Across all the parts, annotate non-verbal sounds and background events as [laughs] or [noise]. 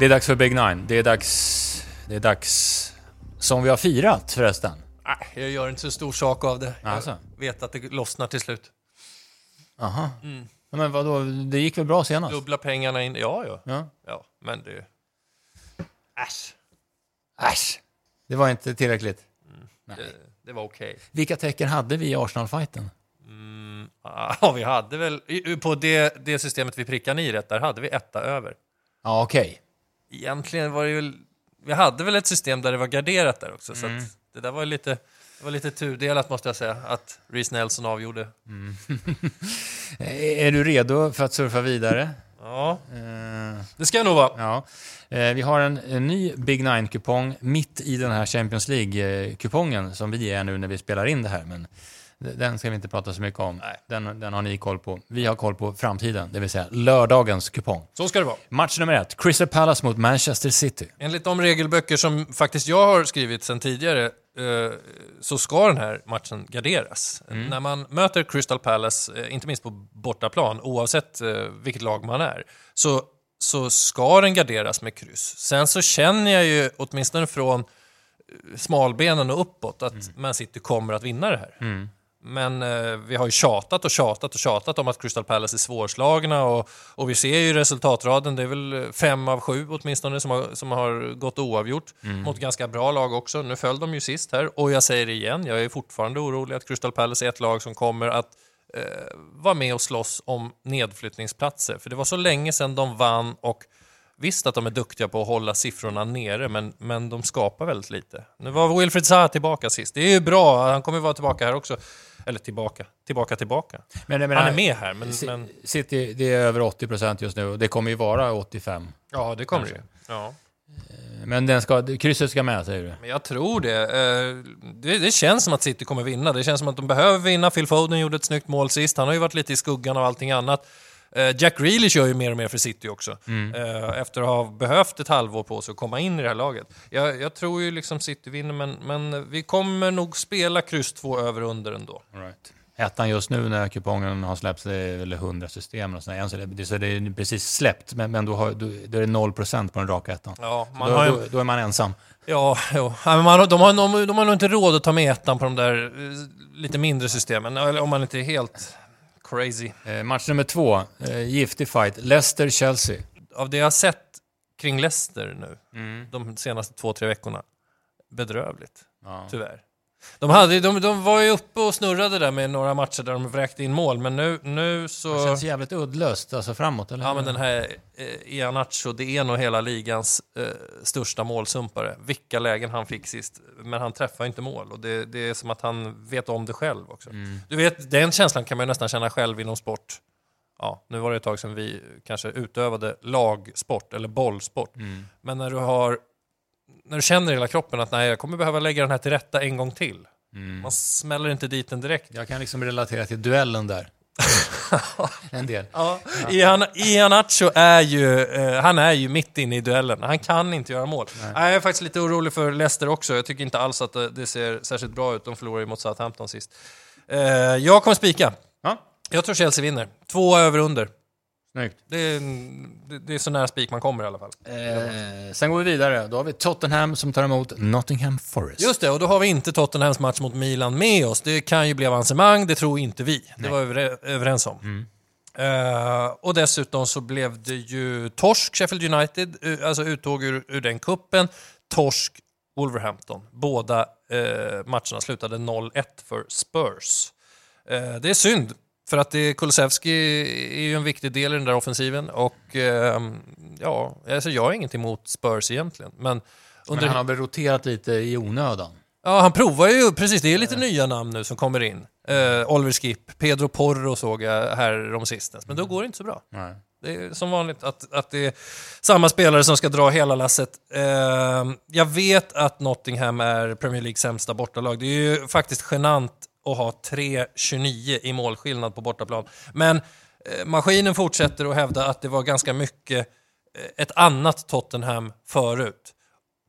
Det är dags för Big Nine. Det är dags... Det är dags... Som vi har firat förresten. Nej, jag gör inte så stor sak av det. Alltså. Jag vet att det lossnar till slut. Aha. Ja, Men vadå, det gick väl bra senast? Dubbla pengarna in. Ja, ja. Ja. Ja, men det... Äsch. Äsch! Det var inte tillräckligt. Det, det var okej. Vilka tecken hade vi i Arsenal-fighten? Ja, vi hade väl... På det, det systemet vi prickade i rätt, där hade vi etta över. Ja, okej. Egentligen var det väl... Vi hade väl ett system där det var garderat där också, så Mm. att det där var lite... Det var lite tudelat måste jag säga, att Reece Nelson avgjorde. Är [laughs] är du redo för att surfa vidare? Ja, Eh, det ska jag nog vara. ja. Eh, vi har en, en ny Big Nine-kupong mitt i den här Champions League-kupongen som vi är nu när vi spelar in det här. Men den ska vi inte prata så mycket om. Nej. Den, den har ni koll på. Vi har koll på framtiden, det vill säga lördagens kupong. Så ska det vara. Match nummer ett, Crystal Palace mot Manchester City. Enligt de regelböcker som faktiskt jag har skrivit sedan tidigare eh, så ska den här matchen garderas. När man möter Crystal Palace, eh, inte minst på bortaplan, oavsett eh, vilket lag man är, så, så ska den garderas med kryss. Sen så känner jag ju, åtminstone från smalbenen och uppåt, att Man City kommer att vinna det här. Men eh, vi har ju tjatat och tjatat och tjatat om att Crystal Palace är svårslagna och, och vi ser ju resultatraden, det är väl fem av sju åtminstone som har, som har gått oavgjort mot ganska bra lag också. Nu föll de ju sist här och jag säger det igen, jag är fortfarande orolig att Crystal Palace är ett lag som kommer att eh, vara med och slåss om nedflyttningsplatser. För det var så länge sedan de vann och Visst att de är duktiga på att hålla siffrorna nere, men, men de skapar väldigt lite. Nu var Wilfried Zaha tillbaka sist. Det är ju bra, han kommer vara tillbaka här också. Eller tillbaka, tillbaka, tillbaka. Men, menar, Han är med här, men... Men City, det är över 80% just nu och det kommer ju vara 85. ja, det kommer det ju. Ja. Men den ska, krysset ska med, säger du? Men jag tror det. Eh, det. Det känns som att City kommer vinna. Det känns som att de behöver vinna. Phil Foden gjorde ett snyggt mål sist. Han har ju varit lite i skuggan av allting annat. Eh, Jack Grealish gör ju mer och mer för City också. Eh, Efter att ha behövt ett halvår på sig att komma in i det här laget. Jag, jag tror ju liksom City vinner, men, men vi kommer nog spela kryss 2 över under ändå. All right. Ettan just nu när kupongen har släppts, det är väl 100 system och sådär. Så det, så det är precis släppt, men, men då, har, då, då är det 0% på den raka ettan. Ja, man då, har ju, då, då är man ensam. ja. Ja, man, de, har, de, de har nog inte råd att ta med ettan på de där eh, lite mindre systemen. Eller om man inte är helt crazy. Eh, match nummer två, eh, giftig fight, Leicester-Chelsea. av det jag har sett kring Leicester nu, de senaste två, tre veckorna, bedrövligt. Ja. Tyvärr. De, hade, de, de var ju uppe och snurrade där med några matcher där de vräkte in mål, men nu, nu Det så... känns jävligt uddlöst, alltså framåt, eller? Ja, men den här eh, Ianacho, det är nog hela ligans eh, största målsumpare. Vilka lägen han fick sist, men han träffar inte mål. Och det, det är som att han vet om det själv också. Du vet, den känslan kan man ju nästan känna själv inom sport. Ja, nu var det ett tag sedan vi kanske utövade lagsport eller bollsport. Men när du har när du känner i hela kroppen att nej, jag kommer behöva lägga den här till rätta en gång till. Man smäller inte dit den direkt. Jag kan liksom relatera till duellen där. [laughs] en del. Ja, Ian, Ianacho är ju, eh, han är ju mitt inne i duellen. Han kan inte göra mål. Jag är faktiskt lite orolig för Leicester också. Jag tycker inte alls att det, det ser särskilt bra ut. De förlorade ju mot Southampton sist. Eh, jag kommer spika. Ja, Jag tror Chelsea vinner. Två över under. Snyggt. Det är, det, det är så nära spik man kommer i alla fall. Eh, sen går vi vidare. Då har vi Tottenham som tar emot Nottingham Forest. Just det, och då har vi inte Tottenhams match mot Milan med oss. Det kan ju bli avancemang, det tror inte vi. Det var vi över- överens om. Eh, och dessutom så blev det ju torsk, Sheffield United, eh, alltså uttåg ur, ur den kuppen Torsk, Wolverhampton. Båda eh, matcherna slutade 0-1 för Spurs. Det är synd, för att det, Kulusevski är ju en viktig del i den där offensiven. Och eh, ja, alltså jag har inget emot Spurs egentligen. Men under Men han har väl roterat lite i onödan. Ja, han provar ju, precis, det är lite nya namn nu som kommer in. Uh, Oliver Skip, Pedro Porro såg jag här om sistens, men då går det inte så bra. Nej. Det är som vanligt att, att det är samma spelare som ska dra hela lasset. Eh, jag vet att Nottingham är Premier Leagues sämsta bortalag. Det är ju faktiskt genant att ha 3-29 i målskillnad på bortaplan. Men eh, maskinen fortsätter att hävda att det var ganska mycket eh, ett annat Tottenham förut.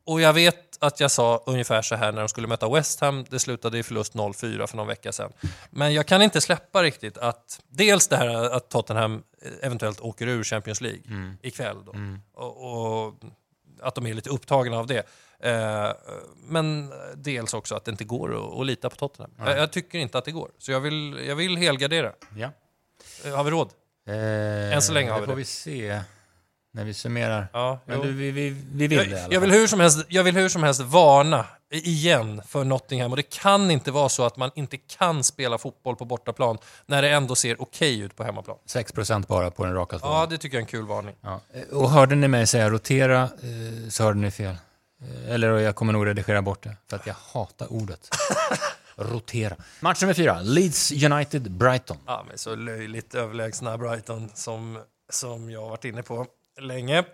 Och jag vet att jag sa ungefär så här när de skulle möta West Ham. Det slutade i förlust 0-4 för någon vecka sedan. Men jag kan inte släppa riktigt att dels det här att Tottenham eventuellt åker ur Champions League ikväll. Då. Och, och att de är lite upptagna av det. Eh, men dels också att det inte går att, att lita på Tottenham. Jag, jag tycker inte att det går. Så jag vill, jag vill helgardera. Ja. Eh, Har vi råd? Eh, Än så länge har vi det. får det. vi se när vi summerar. Ja, Men jo. du, vi, vi, vi vill det i alla jag, jag, vill hur som helst, jag vill hur som helst varna igen för Nottingham. Och det kan inte vara så att man inte kan spela fotboll på bortaplan när det ändå ser okej ut på hemmaplan. 6% bara på den raka Ja, tvåan. det tycker jag är en kul varning. Ja. Och hörde ni mig säga rotera eh, så hörde ni fel. Eh, Eller jag kommer nog redigera bort det, för att jag hatar ordet. [laughs] rotera. Match nummer fyra, Leeds United-Brighton. Ja, men så löjligt överlägsna Brighton som, som jag har varit inne på länge.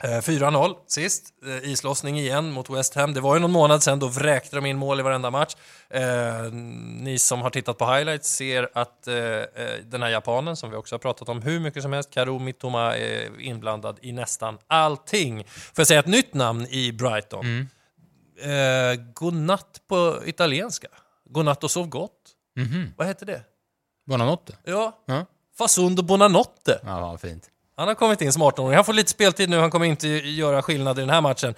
Eh, 4-0 sist, eh, islossning igen mot West Ham. Det var ju någon månad sedan, då vräkte de in mål i varenda match. Eh, ni som har tittat på highlights ser att eh, eh, den här japanen, som vi också har pratat om hur mycket som helst, Karu Mitoma, är inblandad i nästan allting. Får jag säga ett nytt namn i Brighton? Eh, godnatt på italienska. Godnatt och sov gott. Mhm. Vad heter det? Buonanotte. Ja, Ja, Fasundo Bonanotte. ja fint. Han har kommit in som 18-åring. Han får lite speltid nu, han kommer inte göra skillnad i den här matchen.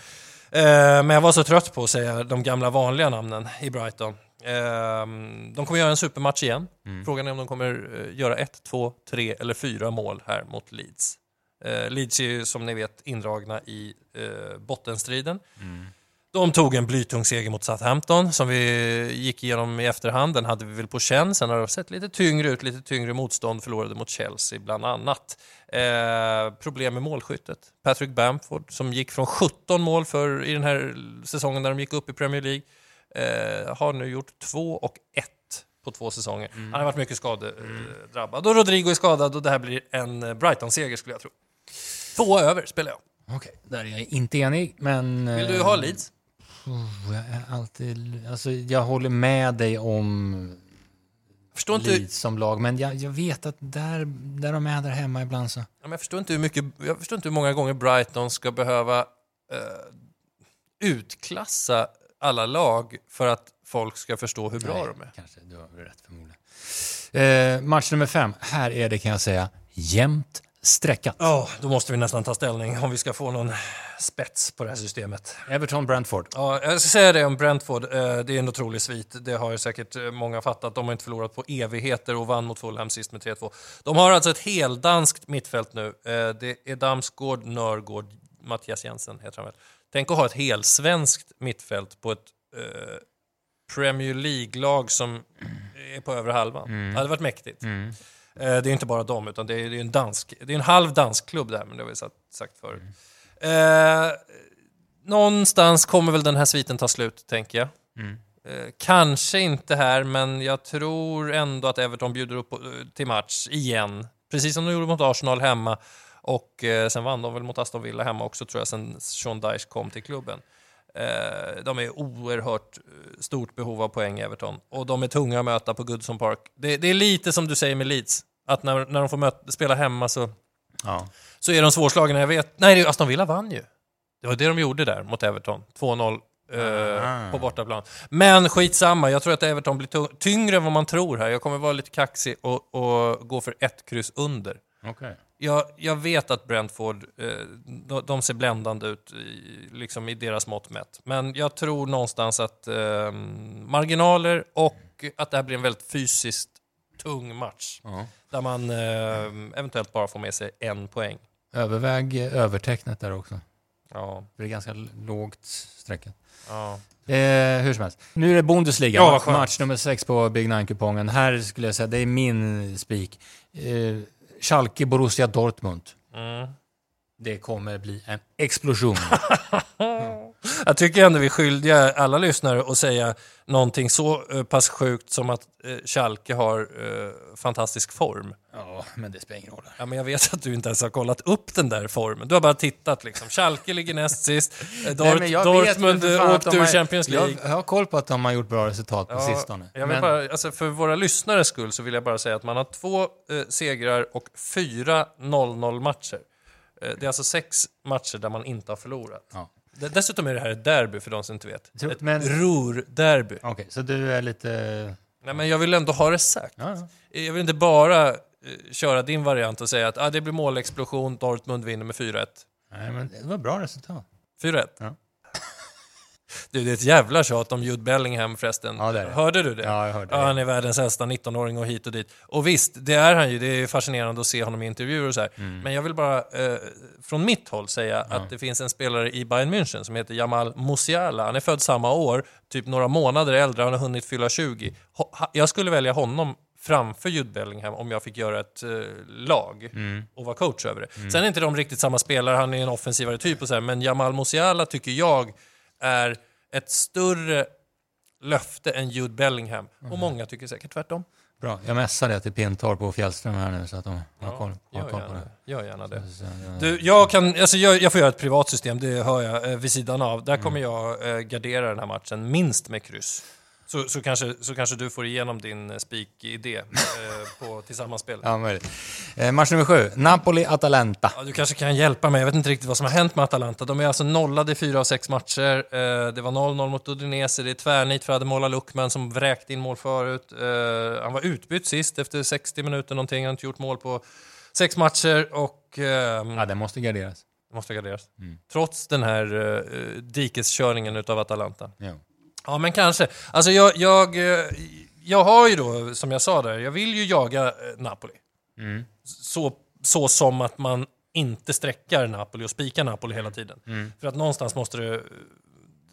Eh, men jag var så trött på att säga de gamla vanliga namnen i Brighton. Eh, de kommer göra en supermatch igen. Frågan är om de kommer eh, göra ett, två, tre eller fyra mål här mot Leeds. Eh, Leeds är ju som ni vet indragna i bottenstriden. De tog en blytung seger mot Southampton som vi gick igenom i efterhand. Den hade vi väl på känn. Sen har det sett lite tyngre ut, lite tyngre motstånd. Förlorade mot Chelsea bland annat. Eh, problem med målskyttet. Patrick Bamford som gick från 17 mål för, i den här säsongen när de gick upp i Premier League. Eh, har nu gjort två och ett på två säsonger. Han har varit mycket skadedrabbad. Och Rodrigo är skadad och det här blir en Brighton-seger skulle jag tro. Två över spelar jag. Okej, där är jag inte enig, men... Vill du eh, ha Leeds? Jag är alltid... Alltså, jag håller med dig om Förstår inte, Leeds som lag, men jag, jag vet att där, där de är där hemma ibland så... Ja, men jag, förstår inte hur mycket, jag förstår inte hur många gånger Brighton ska behöva eh, utklassa alla lag för att folk ska förstå hur bra Nej, de är. Kanske, du har rätt förmodligen. Eh, match nummer fem. Här är det, kan jag säga, jämnt streckat. Ja, då måste vi nästan ta ställning om vi ska få någon spets på det här systemet. Everton-Brentford. Ja, jag ska säga det om Brentford. Eh, Det är en otrolig svit. Det har ju säkert eh, många fattat. De har inte förlorat på evigheter och vann mot Fulham sist med 3-2. De har alltså ett heldanskt mittfält nu. Eh, Det är Damsgaard, Nörgård, Mattias Jensen heter han väl. Tänk att ha ett helsvenskt mittfält på ett eh, Premier League-lag som är på över halvan. Det hade varit mäktigt. Mm. Eh, Det är inte bara dem, utan det är, en dansk, det är en halv dansk klubb där, men det har vi sagt, sagt förut. Eh, någonstans kommer väl den här sviten ta slut, tänker jag. Mm. Eh, kanske inte här, men jag tror ändå att Everton bjuder upp eh, till match igen. Precis som de gjorde mot Arsenal hemma. Och eh, sen vann de väl mot Aston Villa hemma också, tror jag, sen Sean Dyche kom till klubben. Eh, de är oerhört eh, stort behov av poäng, Everton. Och de är tunga att möta på Goodson Park. Det, det är lite som du säger med Leeds, att när, när de får möta, spela hemma så, Ja. så är de svårslagna. Jag vet, nej, Aston Villa vann ju. Det var det de gjorde där mot Everton. 2-0 eh, Ah. på bortaplan. Men skitsamma, jag tror att Everton blir tyngre än vad man tror här. Jag kommer vara lite kaxig och, och gå för ett kryss under. Okej. Jag, jag vet att Brentford, eh, de, de ser bländande ut i, liksom i deras mått mätt. Men jag tror någonstans att eh, marginaler och att det här blir en väldigt fysiskt tung match. Ja. Där man eh, eventuellt bara får med sig en poäng. Överväg eh, övertecknet där också. Ja, För det är ganska lågt streckat. ja. Eh, hur som helst. Nu är det Bundesliga, Ja, match nummer sex på Big Nine-kupongen. Här skulle jag säga, det är min spik. Eh, Schalke, Borussia Dortmund. Mm. Det kommer bli en explosion. [laughs] Jag tycker ändå vi är skyldiga alla lyssnare att säga någonting så eh, pass sjukt som att eh, Schalke har eh, fantastisk form. ja, men det spelar ingen roll. Ja, men jag vet att du inte ens har kollat upp den där formen. Du har bara tittat liksom. Schalke ligger näst sist. [laughs] Dort- Nej, Dortmund åkte ur Champions League. Jag, har koll på att de har gjort bra resultat på Ja, sistone. Jag Men- bara, alltså för våra lyssnares skull så vill jag bara säga att man har två eh, segrar och fyra 0-0 matcher. Eh, det är alltså sex matcher där man inte har förlorat. Ja. Dessutom är det här ett derby för de som inte vet. Tror- Ett men- Ruhr-derby. Okej, så du är lite... Nej, men jag vill ändå ha det sagt. Ja, ja. Jag vill inte bara eh, köra din variant och säga att ah, det blir målexplosion, Dortmund vinner med 4-1. Nej, men det var bra resultat. 4-1. Ja. Du, det är ett jävla tjat om Jude Bellingham förresten. Ja, det det. Hörde du det? Ja, jag hörde Ja, det. han är världens äldsta 19-åring och hit och dit. Och visst, det är han ju. Det är fascinerande att se honom i intervjuer och så. Mm. Men jag vill bara eh, från mitt håll säga att det finns en spelare i Bayern München som heter Jamal Musiala. Han är född samma år, typ några månader äldre. Han har hunnit fylla 20. Ho- ha- Jag skulle välja honom framför Jude Bellingham om jag fick göra ett eh, lag Mm. och vara coach över det. Sen är inte de riktigt samma spelare, han är en offensivare typ och så här, men Jamal Musiala tycker jag är ett större löfte än Jude Bellingham. Och många tycker säkert tvärtom. Bra. Jag messar det till Pintorp och Fjällström här nu så att de har koll, har koll på det. gör gärna det. Ja. Du, jag, kan, alltså jag, jag får göra ett privat system, det hör jag, eh, vid sidan av. Där kommer jag eh, gardera den här matchen minst med kryss. Så, så, kanske, så kanske du får igenom din eh, spik-idé eh, på tillsammanspel. Ja, möjligt. Eh, match nummer sju. Napoli-Atalanta. Ja, du kanske kan hjälpa mig, jag vet inte riktigt vad som har hänt med Atalanta. De är alltså nollade i fyra av sex matcher. Eh, det var 0-0 mot Udinese, det är tvärnit för Ademola Luckman som vräkte in mål förut. Eh, han var utbytt sist efter 60 minuter någonting, han har inte gjort mål på sex matcher och ehm, Ja, den måste garderas. det måste garderas. Trots den här uh, dikeskörningen utav Atalanta. Ja. Ja, men kanske. Alltså jag, jag, eh, jag har ju då, som jag sa där, jag vill ju jaga eh, Napoli. Mm. Så, så som att man inte sträckar Napoli och spikar Napoli hela tiden. Mm. För att någonstans måste det,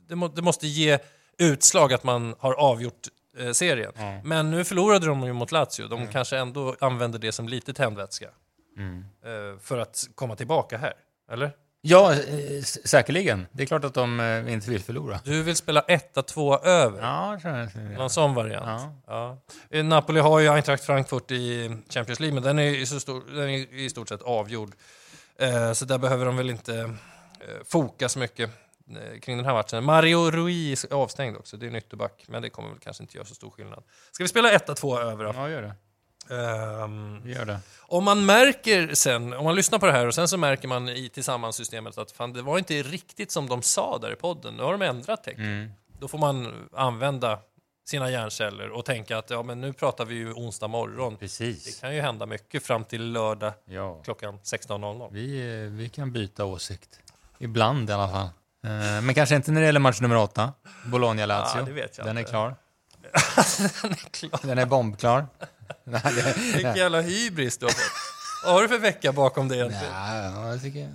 det, må, det måste ge utslag att man har avgjort eh, serien. Men nu förlorade de ju mot Lazio. De kanske ändå använder det som lite tändvätska. Mm. Eh, för att komma tillbaka här. Eller? Ja, eh, säkerligen. Det är klart att de eh, inte vill förlora. Du vill spela 1-2 över? Ja, tror jag. Någon sån variant? Ja. Ja. Eh, Napoli har ju Eintracht Frankfurt i Champions League, men den är, i stor, den är i stort sett avgjord. Så där behöver de väl inte foka så mycket kring den här matchen. Mario Rui är avstängd också, det är en ytterback, men det kommer väl kanske inte göra så stor skillnad. Ska vi spela 1-2 över då? Ja, gör det. Vi gör det. om man märker sen, om man lyssnar på det här och sen så märker man i tillsammanssystemet att fan, det var inte riktigt som de sa där i podden, nu har de ändrat tecken. Mm. Då får man använda sina hjärnceller och tänka att ja, men nu pratar vi ju onsdag morgon. Det Precis. kan ju hända mycket fram till lördag Ja. klockan 16.00. Vi, eh, vi kan byta åsikt. Ibland i alla fall. Eh, Men kanske inte när det gäller match nummer åtta. Bologna-Lazio. Ja, det Den är klar. Den är klar. Den är bombklar. [laughs] Nej, det, Vilken jävla hybris du har fått. Vad har du för vecka bakom dig egentligen? ja, jag tycker...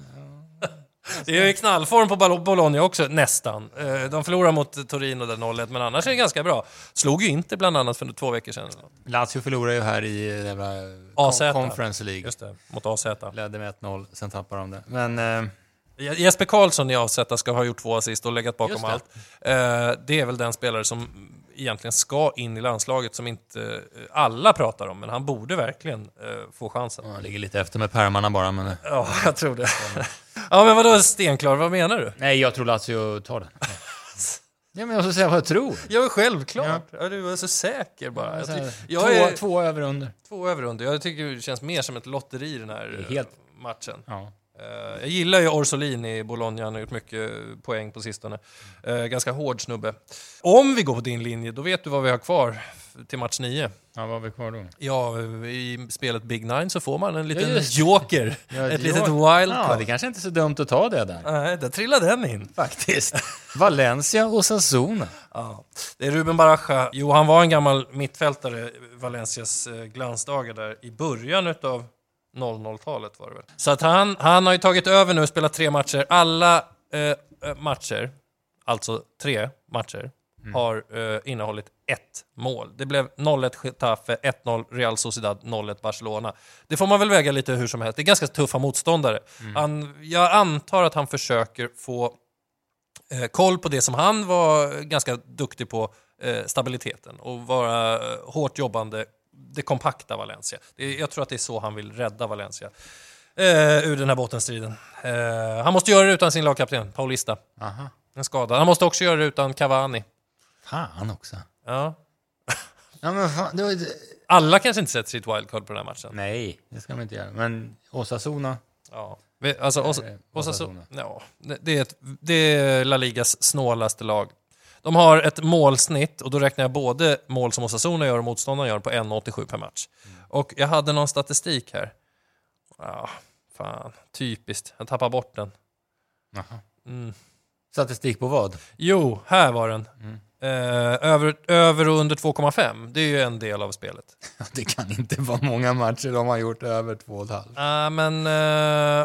Det är ju knallform på Bologna också, nästan. Eh, De förlorar mot Torino där 0-1, men annars är det ganska bra. Slog ju inte bland annat för två veckor sedan. Lazio förlorar ju här i eh, jävla AZ. Conference League. Just det, mot AZ. Ledde med 1-0, sen tappade de det. Men eh, Jesper Karlsson i AZ ska ha gjort två assist och legat bakom det. allt. Eh, Det är väl den spelare som egentligen ska in i landslaget som inte eh, alla pratar om, men han borde verkligen eh, få chansen. han ligger lite efter med pärmarna bara. Men, Ja, jag tror det. [laughs] Ja, men vadå stenklar? Vad menar du? nej, jag tror Lazio tar den. [laughs] Ja, men jag ska säga vad jag tror. Ja, men självklart. Ja. du var så säker bara. Jag, Så här, ty- jag två, är två över under. två över under. Jag tycker det känns mer som ett lotteri den här eh, helt- matchen. Ja. Eh, Jag gillar ju Orsolin i Bologna, han har gjort mycket poäng på sistone. Eh, Ganska hård snubbe. Om vi går på din linje, då vet du vad vi har kvar till match 9. ja, vad har vi kvar då? Ja, i spelet Big Nine så får man en liten det. joker. Ja, ett litet Ja, wildcard. det kanske inte är så dumt att ta det där. Nej, där trillade den in. Faktiskt. Valencia och Sassona. Ja. Det är Ruben Baraja. Jo, han var en gammal mittfältare, Valencias eh, glansdagar där i början utav 00-talet var det väl. Så att han, han har ju tagit över nu och spelat tre matcher. Alla eh, eh, matcher, alltså tre matcher, har eh, innehållit ett mål. Det blev 0-1 Getafe, 1-0 Real Sociedad, 0-1 Barcelona. Det får man väl väga lite hur som helst. Det är ganska tuffa motståndare. Han, jag antar att han försöker få eh, koll på det som han var ganska duktig på, eh, stabiliteten och vara eh, hårt jobbande, det kompakta Valencia. Jag tror att det är så han vill rädda Valencia eh, ur den här bottenstriden. Eh, han måste göra det utan sin lagkapten, Paulista. Aha. En skada. Han måste också göra det utan Cavani. Fan också. Ja. [laughs] Ja, men fan, det var... Alla kanske inte sätter sitt wildcard på den här matchen. Nej, det ska man inte göra. Men Osasuna. Ja. Alltså, Os- Osasuna. Osasuna. Ja, det, är ett, det är La Ligas snålaste lag. De har ett målsnitt, och då räknar jag både mål som Osasuna gör och motståndaren gör, på 1,87 per match. Och jag hade någon statistik här. Ja, fan. Typiskt. Jag tappar bort den. Aha. Mm. Statistik på vad? Jo, här var den. Mm. Eh, över, över och under 2,5. Det är ju en del av spelet. [laughs] Det kan inte vara många matcher de har gjort över 2,5. Uh, men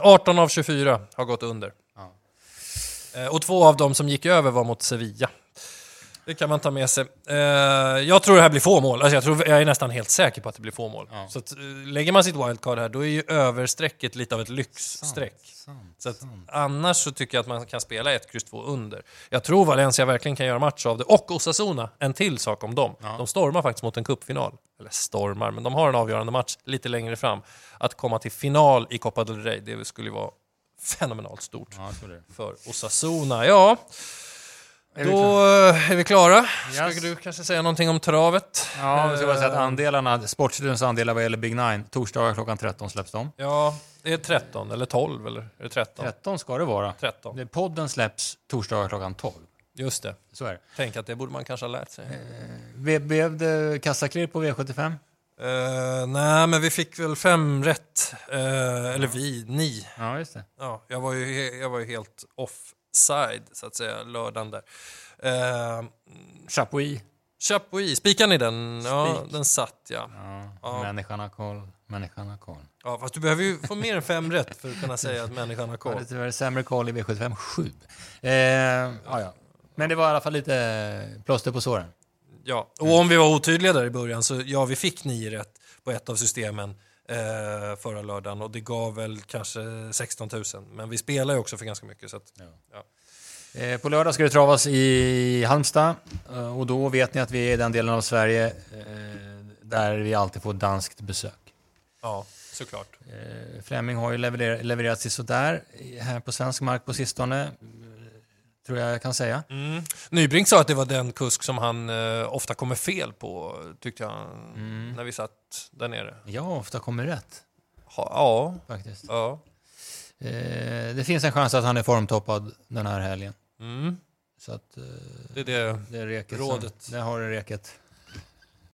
eh, 18 av 24 har gått under. Ja. Eh, och två av dem som gick över var mot Sevilla. Det kan man ta med sig. Eh, jag tror det här blir få mål. Alltså jag, tror, jag är nästan helt säker på att det blir få mål. Ja. Så att, eh, lägger man sitt wildcard här, då är ju överstrecket lite av ett lyxstreck. Så att, annars så tycker jag att man kan spela 1, kryss 2 under. Jag tror Valencia verkligen kan göra match av det. Och Osasuna, en till sak om dem. Ja. De stormar faktiskt mot en cupfinal. Eller stormar, men de har en avgörande match lite längre fram. Att komma till final i Copa del Rey, det skulle ju vara fenomenalt stort Ja, för Osasuna. Ja, Är då eh, är vi klara. Yes. Ska du kanske säga någonting om travet? Ja, vi ska bara säga att Eh, andelarna, Sportstudions andelar vad gäller Big Nine, torsdagar klockan 13 släpps de. Ja, det är 13 eller 12 eller är det 13? 13 ska det vara. 13. Det- Podden släpps torsdagar klockan 12. Just det. Så är det. Tänk att det borde man kanske ha lärt sig. Be- Blev det kassaklirr på V75? Uh, nej, men vi fick väl fem rätt. Eh, eller vi, ni. Ja, just det. Ja, jag, var ju, jag var ju helt offside, så att säga, lördagen där. Uh, Chapuis. Chapuis, spikar ni den? Ja, Spik. den satt ja. Ja, Ja. Människan har koll, människan har koll. ja. Fast du behöver ju få mer än fem rätt för att kunna säga att människan har Jag koll. hade tyvärr sämre koll i V75 7. Eh, ja, ja. Men det var i alla fall lite plåster på såren. Ja, och om vi var otydliga där i början så ja, vi fick nio rätt på ett av systemen eh, förra lördagen och det gav väl kanske 16 000. Men vi spelar ju också för ganska mycket så att, ja. Eh, på lördag ska det travas i Halmstad eh, och då vet ni att vi är i den delen av Sverige eh, där vi alltid får danskt besök. ja, såklart. Fleming har ju leverer- levererat sig sådär här på svensk mark på sistone, tror jag jag kan säga. Mm. Nybrink sa att det var den kusk som han eh, ofta kommer fel på, tyckte jag, när vi satt där nere. Har ofta kommit rätt, Ha, ja, faktiskt. ja. Eh, det finns en chans att han är formtoppad den här helgen. Mm. Så att eh, Det är det. det är reket. Rådet. Som, det har det reket.